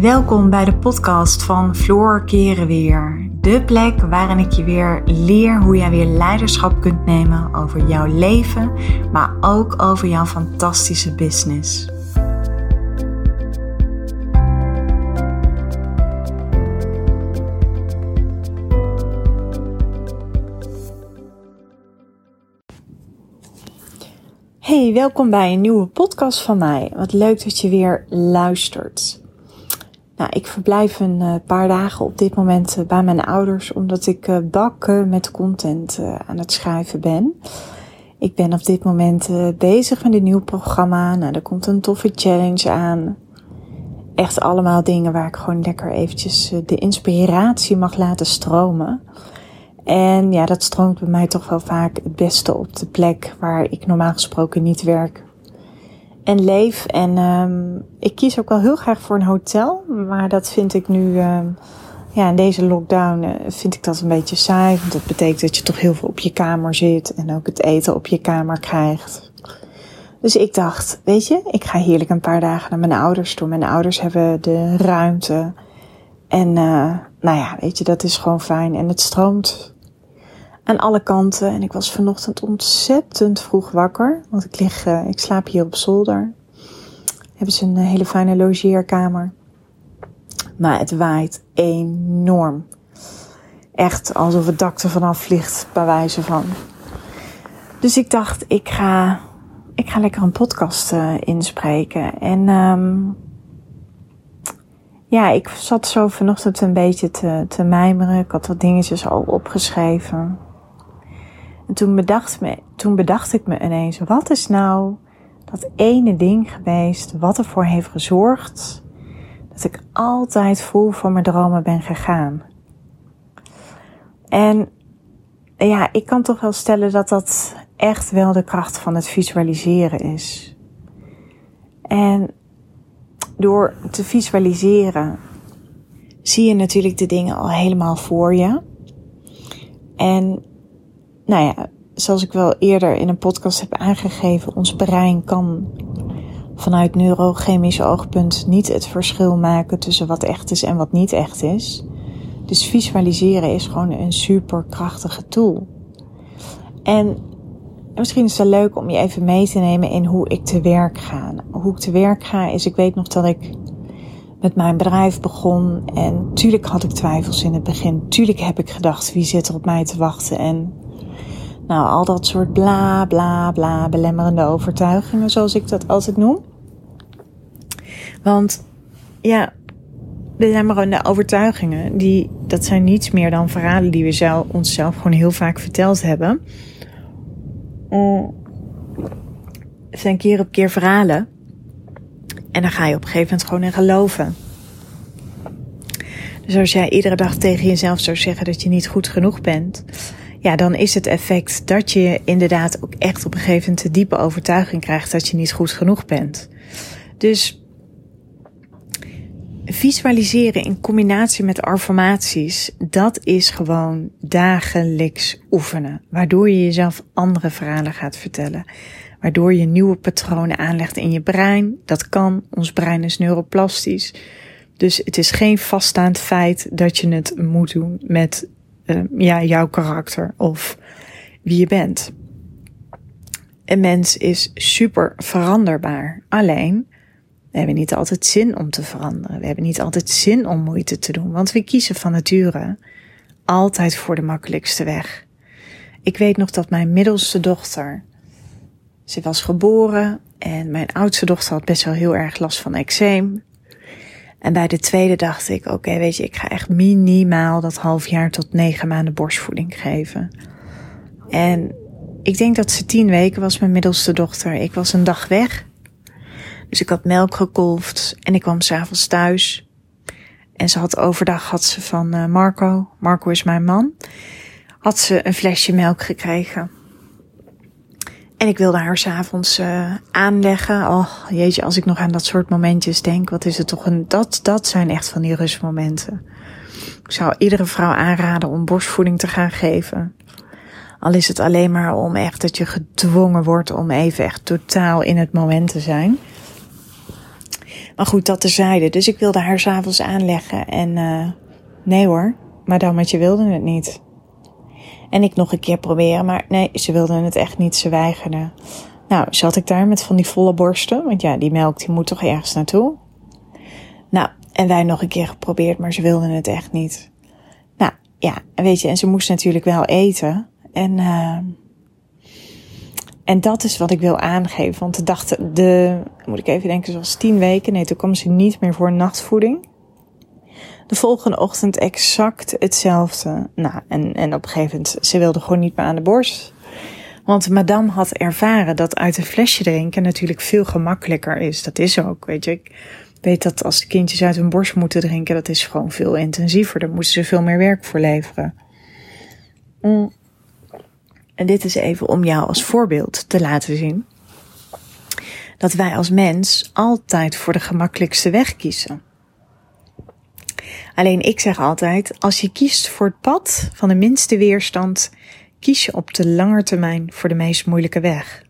Welkom bij de podcast van Floor Keren Weer. De plek waarin ik je weer leer hoe jij weer leiderschap kunt nemen over jouw leven, maar ook over jouw fantastische business. Hey, welkom bij een nieuwe podcast van mij. Wat leuk dat je weer luistert. Nou, ik verblijf een uh, paar dagen op dit moment uh, bij mijn ouders, omdat ik uh, bakken met content aan het schrijven ben. Ik ben op dit moment bezig met een nieuw programma. Nou, er komt een toffe challenge aan. Echt allemaal dingen waar ik gewoon lekker eventjes de inspiratie mag laten stromen. En ja, dat stroomt bij mij toch wel vaak het beste op de plek waar ik normaal gesproken niet werk en leef. En um, ik kies ook wel heel graag voor een hotel. Maar dat vind ik nu, um, ja, in deze lockdown uh, vind ik dat een beetje saai. Want dat betekent dat je toch heel veel op je kamer zit. En ook het eten op je kamer krijgt. Dus ik dacht, weet je, ik ga heerlijk een paar dagen naar mijn ouders toe. Mijn ouders hebben de ruimte. En uh, nou ja, weet je, dat is gewoon fijn. En het stroomt aan alle kanten. En ik was vanochtend ontzettend vroeg wakker. Want ik lig, uh, ik slaap hier op zolder. Hebben ze een eh, hele fijne logeerkamer. Maar het waait enorm. Echt alsof het dak er vanaf vliegt, bij wijze van. Dus ik dacht, ik ga, ik ga lekker een podcast uh, inspreken. En um, ja, ik zat zo vanochtend een beetje te, te mijmeren. Ik had wat dingetjes al opgeschreven. En toen bedacht, me, toen bedacht ik me ineens, wat is nou dat ene ding geweest wat ervoor heeft gezorgd dat ik altijd vol voor mijn dromen ben gegaan? En ja, ik kan toch wel stellen dat dat echt wel de kracht van het visualiseren is. En door te visualiseren zie je natuurlijk de dingen al helemaal voor je. En nou ja, zoals ik wel eerder in een podcast heb aangegeven, ons brein kan vanuit neurochemisch oogpunt niet het verschil maken tussen wat echt is en wat niet echt is. Dus visualiseren is gewoon een super krachtige tool. En misschien is het leuk om je even mee te nemen in hoe ik te werk ga. Hoe ik te werk ga is, ik weet nog dat ik met mijn bedrijf begon. En tuurlijk had ik twijfels in het begin. Tuurlijk heb ik gedacht, wie zit er op mij te wachten? En nou, al dat soort bla bla bla belemmerende overtuigingen, zoals ik dat altijd noem. Want ja, belemmerende overtuigingen, die, dat zijn niets meer dan verhalen die we zelf, onszelf gewoon heel vaak verteld hebben. Mm. Het zijn keer op keer verhalen. En dan ga je op een gegeven moment gewoon in geloven. Dus als jij iedere dag tegen jezelf zou zeggen dat je niet goed genoeg bent, ja, dan is het effect dat je inderdaad ook echt op een gegeven moment de diepe overtuiging krijgt dat je niet goed genoeg bent. Dus visualiseren in combinatie met affirmaties, dat is gewoon dagelijks oefenen. Waardoor je jezelf andere verhalen gaat vertellen. Waardoor je nieuwe patronen aanlegt in je brein. Dat kan. Ons brein is neuroplastisch. Dus het is geen vaststaand feit dat je het moet doen met uh, ja, jouw karakter of wie je bent. Een mens is super veranderbaar. Alleen, we hebben niet altijd zin om te veranderen. We hebben niet altijd zin om moeite te doen, want we kiezen van nature altijd voor de makkelijkste weg. Ik weet nog dat mijn middelste dochter, ze was geboren en mijn oudste dochter had best wel heel erg last van eczeem. En bij de tweede dacht ik, oké, weet je, ik ga echt minimaal dat half jaar tot negen maanden borstvoeding geven. En ik denk dat ze tien weken was, mijn middelste dochter. Ik was een dag weg. Dus ik had melk gekolfd en ik kwam s'avonds thuis. En ze had overdag had ze van uh, Marco, Marco is mijn man, had ze een flesje melk gekregen. En ik wilde haar s'avonds uh, aanleggen. Oh, jeetje, als ik nog aan dat soort momentjes denk, wat is het toch een, dat, dat zijn echt van die rustmomenten. Ik zou iedere vrouw aanraden om borstvoeding te gaan geven. Al is het alleen maar om echt dat je gedwongen wordt om even echt totaal in het moment te zijn. Maar goed, dat terzijde. Dus ik wilde haar s'avonds aanleggen. En uh, nee hoor, madammetje wilde het niet. En ik nog een keer proberen, maar nee, ze wilde het echt niet. Ze weigerde. Nou, zat ik daar met van die volle borsten. Want ja, die melk die moet toch ergens naartoe. Nou, en wij nog een keer geprobeerd, maar ze wilden het echt niet. Nou, ja, weet je, en ze moest natuurlijk wel eten. En, uh, en dat is wat ik wil aangeven. Want de dag, de, moet ik even denken, zoals tien weken. Nee, toen kwam ze niet meer voor nachtvoeding. De volgende ochtend exact hetzelfde. Nou, en, en op een gegeven moment, ze wilde gewoon niet meer aan de borst. Want madame had ervaren dat uit een flesje drinken natuurlijk veel gemakkelijker is. Dat is ook, weet je. Ik weet dat als de kindjes uit hun borst moeten drinken, dat is gewoon veel intensiever. Daar moeten ze veel meer werk voor leveren. Mm. En dit is even om jou als voorbeeld te laten zien. Dat wij als mens altijd voor de gemakkelijkste weg kiezen. Alleen ik zeg altijd, als je kiest voor het pad van de minste weerstand, kies je op de lange termijn voor de meest moeilijke weg.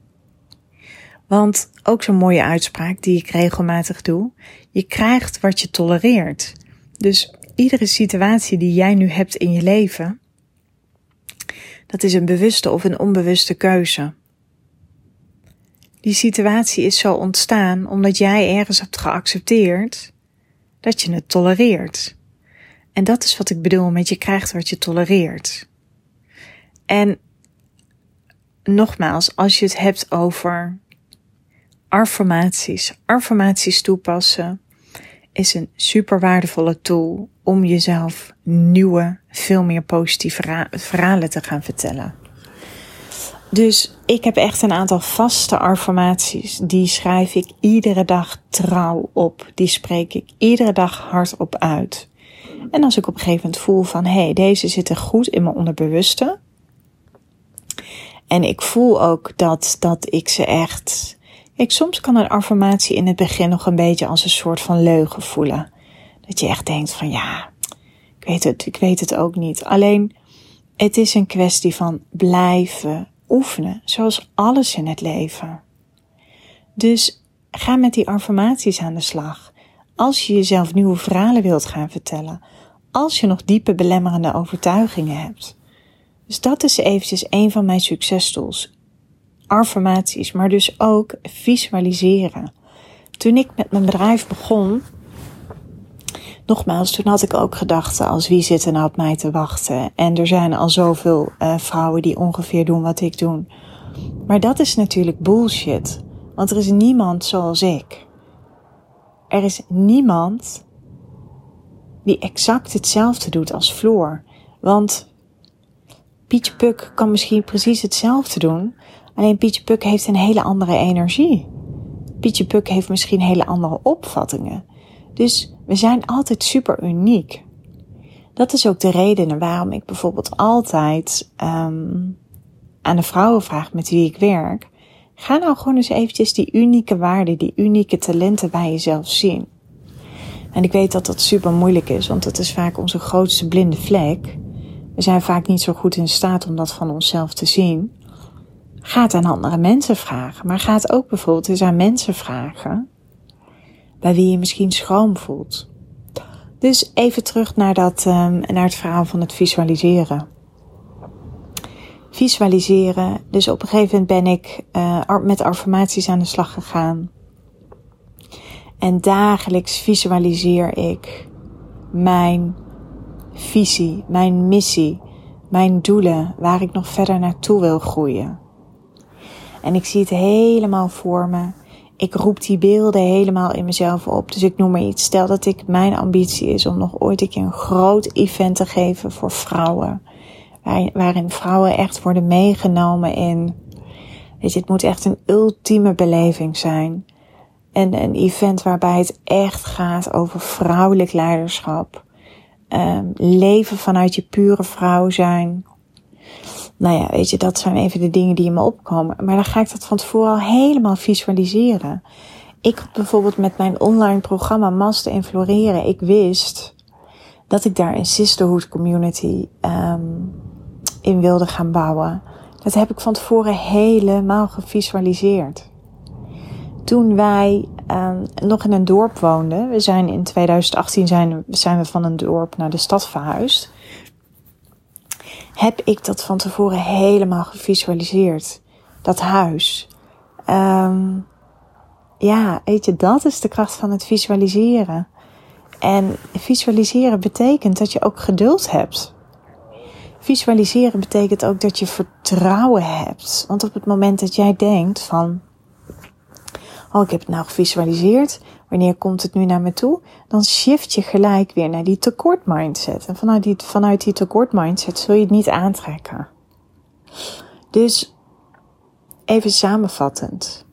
Want ook zo'n mooie uitspraak die ik regelmatig doe, je krijgt wat je tolereert. Dus iedere situatie die jij nu hebt in je leven, dat is een bewuste of een onbewuste keuze. Die situatie is zo ontstaan omdat jij ergens hebt geaccepteerd dat je het tolereert. En dat is wat ik bedoel met je krijgt wat je tolereert. En nogmaals, als je het hebt over affirmaties, affirmaties toepassen is een super waardevolle tool om jezelf nieuwe, veel meer positieve verhalen te gaan vertellen. Dus ik heb echt een aantal vaste affirmaties. Die schrijf ik iedere dag trouw op. Die spreek ik iedere dag hardop uit. En als ik op een gegeven moment voel van hé, hey, deze zitten goed in mijn onderbewuste. En ik voel ook dat, dat ik ze echt. Ik, soms kan een affirmatie in het begin nog een beetje als een soort van leugen voelen. Dat je echt denkt van ja, ik weet het, ik weet het ook niet. Alleen, het is een kwestie van blijven oefenen, zoals alles in het leven. Dus ga met die affirmaties aan de slag. Als je jezelf nieuwe verhalen wilt gaan vertellen, als je nog diepe belemmerende overtuigingen hebt. Dus dat is eventjes een van mijn successtools. Affirmaties, maar dus ook visualiseren. Toen ik met mijn bedrijf begon, nogmaals, toen had ik ook gedachten als wie zit er nou op mij te wachten. En er zijn al zoveel uh, vrouwen die ongeveer doen wat ik doe. Maar dat is natuurlijk bullshit. Want er is niemand zoals ik. Er is niemand die exact hetzelfde doet als Floor. Want Pietje Puk kan misschien precies hetzelfde doen. Alleen Pietje Puk heeft een hele andere energie. Pietje Puk heeft misschien hele andere opvattingen. Dus we zijn altijd super uniek. Dat is ook de reden waarom ik bijvoorbeeld altijd um, aan de vrouwen vraag met wie ik werk. Ga nou gewoon eens eventjes die unieke waarden, die unieke talenten bij jezelf zien. En ik weet dat dat super moeilijk is, want dat is vaak onze grootste blinde vlek. We zijn vaak niet zo goed in staat om dat van onszelf te zien. Ga aan andere mensen vragen, maar ga het ook bijvoorbeeld eens aan mensen vragen bij wie je misschien schroom voelt. Dus even terug naar, dat, um, naar het verhaal van het visualiseren. Visualiseren. Dus op een gegeven moment ben ik uh, met affirmaties aan de slag gegaan. En dagelijks visualiseer ik mijn visie, mijn missie, mijn doelen, waar ik nog verder naartoe wil groeien. En ik zie het helemaal voor me ik roep die beelden helemaal in mezelf op. Dus ik noem maar iets. Stel dat ik mijn ambitie is om nog ooit een keer een groot event te geven voor vrouwen. Waarin vrouwen echt worden meegenomen in. Weet je, het moet echt een ultieme beleving zijn. En een event waarbij het echt gaat over vrouwelijk leiderschap. Um, leven vanuit je pure vrouw zijn nou ja, weet je, dat zijn even de dingen die in me opkomen. Maar dan ga ik dat van tevoren al helemaal visualiseren. Ik bijvoorbeeld met mijn online programma Master in Floreren, ik wist dat ik daar een sisterhood community um, in wilde gaan bouwen. Dat heb ik van tevoren helemaal gevisualiseerd. toen wij um, nog in een dorp woonden, we zijn in 2018 zijn, zijn we van een dorp naar de stad verhuisd, heb ik dat van tevoren helemaal gevisualiseerd. Dat huis. Um, ja, weet je, dat is de kracht van het visualiseren. En visualiseren betekent dat je ook geduld hebt. Visualiseren betekent ook dat je vertrouwen hebt. Want op het moment dat jij denkt van, oh ik heb het nou gevisualiseerd, wanneer komt het nu naar me toe? Dan shift je gelijk weer naar die tekort mindset. En vanuit die, vanuit die tekort mindset zul je het niet aantrekken. Dus even samenvattend.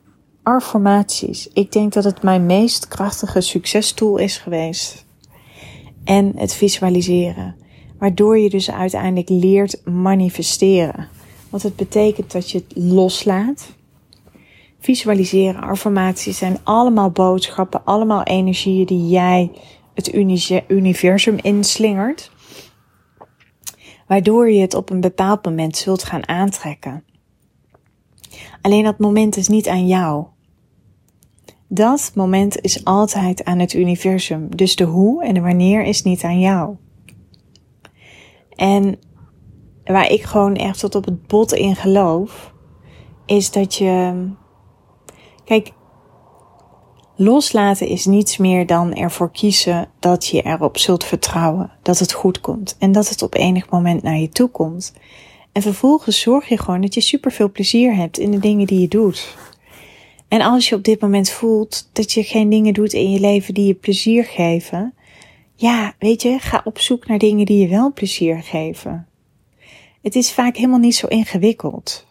Affirmaties. Ik denk dat het mijn meest krachtige succestool is geweest. En het visualiseren. Waardoor je dus uiteindelijk leert manifesteren. Want het betekent dat je het loslaat. Visualiseren, affirmaties zijn allemaal boodschappen, allemaal energieën die jij het universum inslingert. Waardoor je het op een bepaald moment zult gaan aantrekken. Alleen dat moment is niet aan jou. Dat moment is altijd aan het universum. Dus de hoe en de wanneer is niet aan jou. En waar ik gewoon echt tot op het bot in geloof, is dat je. Kijk, loslaten is niets meer dan ervoor kiezen dat je erop zult vertrouwen dat het goed komt en dat het op enig moment naar je toe komt. En vervolgens zorg je gewoon dat je superveel plezier hebt in de dingen die je doet. En als je op dit moment voelt dat je geen dingen doet in je leven die je plezier geven, ja, weet je, ga op zoek naar dingen die je wel plezier geven. Het is vaak helemaal niet zo ingewikkeld.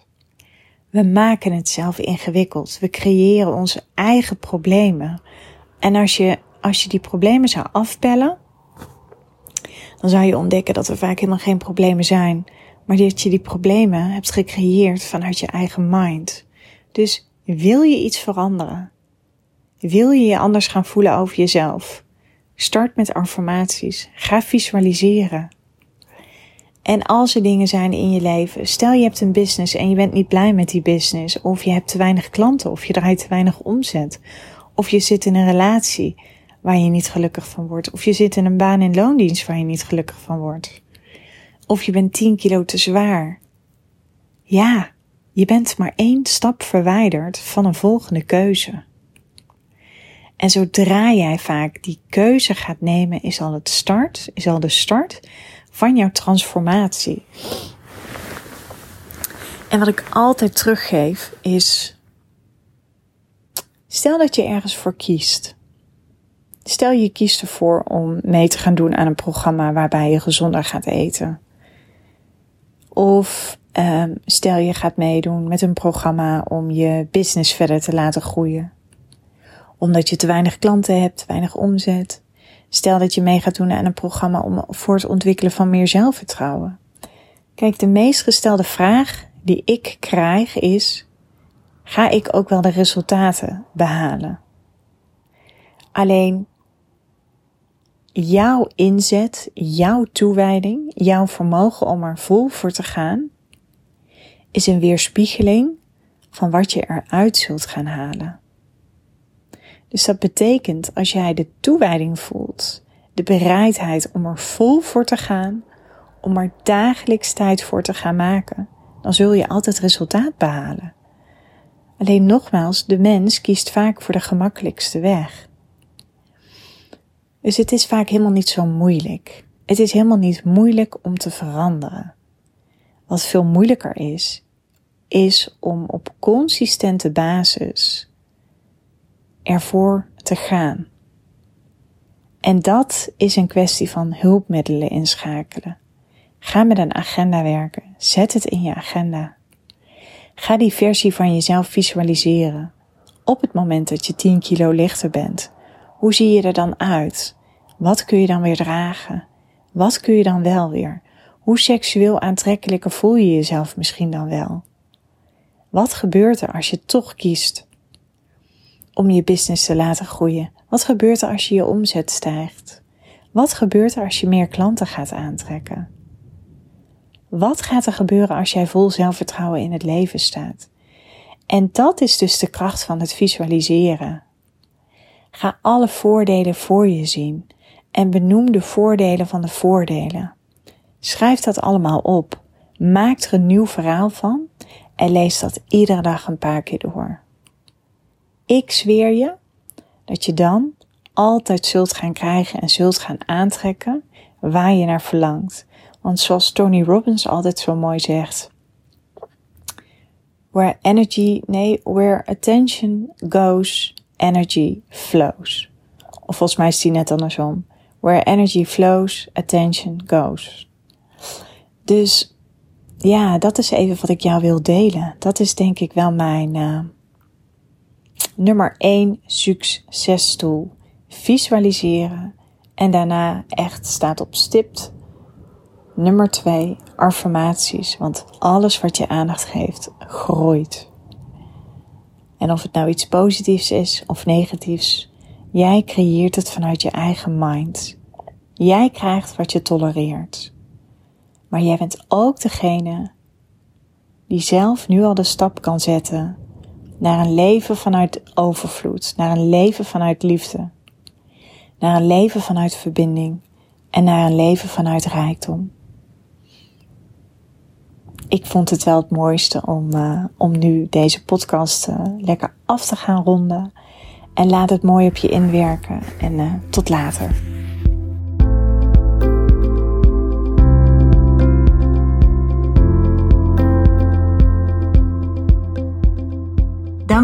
We maken het zelf ingewikkeld. We creëren onze eigen problemen. En als je, als je die problemen zou afpellen, dan zou je ontdekken dat er vaak helemaal geen problemen zijn, maar dat je die problemen hebt gecreëerd vanuit je eigen mind. Dus wil je iets veranderen? Wil je je anders gaan voelen over jezelf? Start met affirmaties. Ga visualiseren. En als er dingen zijn in je leven, stel je hebt een business en je bent niet blij met die business, of je hebt te weinig klanten, of je draait te weinig omzet, of je zit in een relatie waar je niet gelukkig van wordt, of je zit in een baan in loondienst waar je niet gelukkig van wordt, of je bent 10 kilo te zwaar. Ja, je bent maar één stap verwijderd van een volgende keuze. En zodra jij vaak die keuze gaat nemen, is al het start, is al de start van jouw transformatie. En wat ik altijd teruggeef is, stel dat je ergens voor kiest. Stel je kiest ervoor om mee te gaan doen aan een programma waarbij je gezonder gaat eten. Of um, stel je gaat meedoen met een programma om je business verder te laten groeien. Omdat je te weinig klanten hebt, te weinig omzet. Stel dat je mee gaat doen aan een programma om, voor het ontwikkelen van meer zelfvertrouwen. Kijk, de meest gestelde vraag die ik krijg is: ga ik ook wel de resultaten behalen? Alleen jouw inzet, jouw toewijding, jouw vermogen om er vol voor te gaan, is een weerspiegeling van wat je eruit zult gaan halen. Dus dat betekent als jij de toewijding voelt, de bereidheid om er vol voor te gaan, om er dagelijks tijd voor te gaan maken, dan zul je altijd resultaat behalen. Alleen nogmaals, de mens kiest vaak voor de gemakkelijkste weg. Dus het is vaak helemaal niet zo moeilijk. Het is helemaal niet moeilijk om te veranderen. Wat veel moeilijker is, is om op consistente basis ervoor te gaan. En dat is een kwestie van hulpmiddelen inschakelen. Ga met een agenda werken. Zet het in je agenda. Ga die versie van jezelf visualiseren. Op het moment dat je 10 kilo lichter bent. Hoe zie je er dan uit? Wat kun je dan weer dragen? Wat kun je dan wel weer? Hoe seksueel aantrekkelijker voel je jezelf misschien dan wel? Wat gebeurt er als je toch kiest om je business te laten groeien? Wat gebeurt er als je je omzet stijgt? Wat gebeurt er als je meer klanten gaat aantrekken? Wat gaat er gebeuren als jij vol zelfvertrouwen in het leven staat? En dat is dus de kracht van het visualiseren. Ga alle voordelen voor je zien en benoem de voordelen van de voordelen. Schrijf dat allemaal op. Maak er een nieuw verhaal van en lees dat iedere dag een paar keer door. Ik zweer je dat je dan altijd zult gaan krijgen en zult gaan aantrekken waar je naar verlangt. Want zoals Tony Robbins altijd zo mooi zegt, where energy, nee, where attention goes, energy flows. Of volgens mij is die net andersom. Where energy flows, attention goes. Dus ja, dat is even wat ik jou wil delen. Dat is denk ik wel mijn uh, nummer 1 successtoel. Visualiseren en daarna echt staat op stipt. Nummer 2 affirmaties, want alles wat je aandacht geeft groeit. En of het nou iets positiefs is of negatiefs, jij creëert het vanuit je eigen mind. Jij krijgt wat je tolereert. Maar jij bent ook degene die zelf nu al de stap kan zetten naar een leven vanuit overvloed, naar een leven vanuit liefde, naar een leven vanuit verbinding en naar een leven vanuit rijkdom. Ik vond het wel het mooiste om, uh, om nu deze podcast uh, lekker af te gaan ronden. En laat het mooi op je inwerken. En uh, tot later.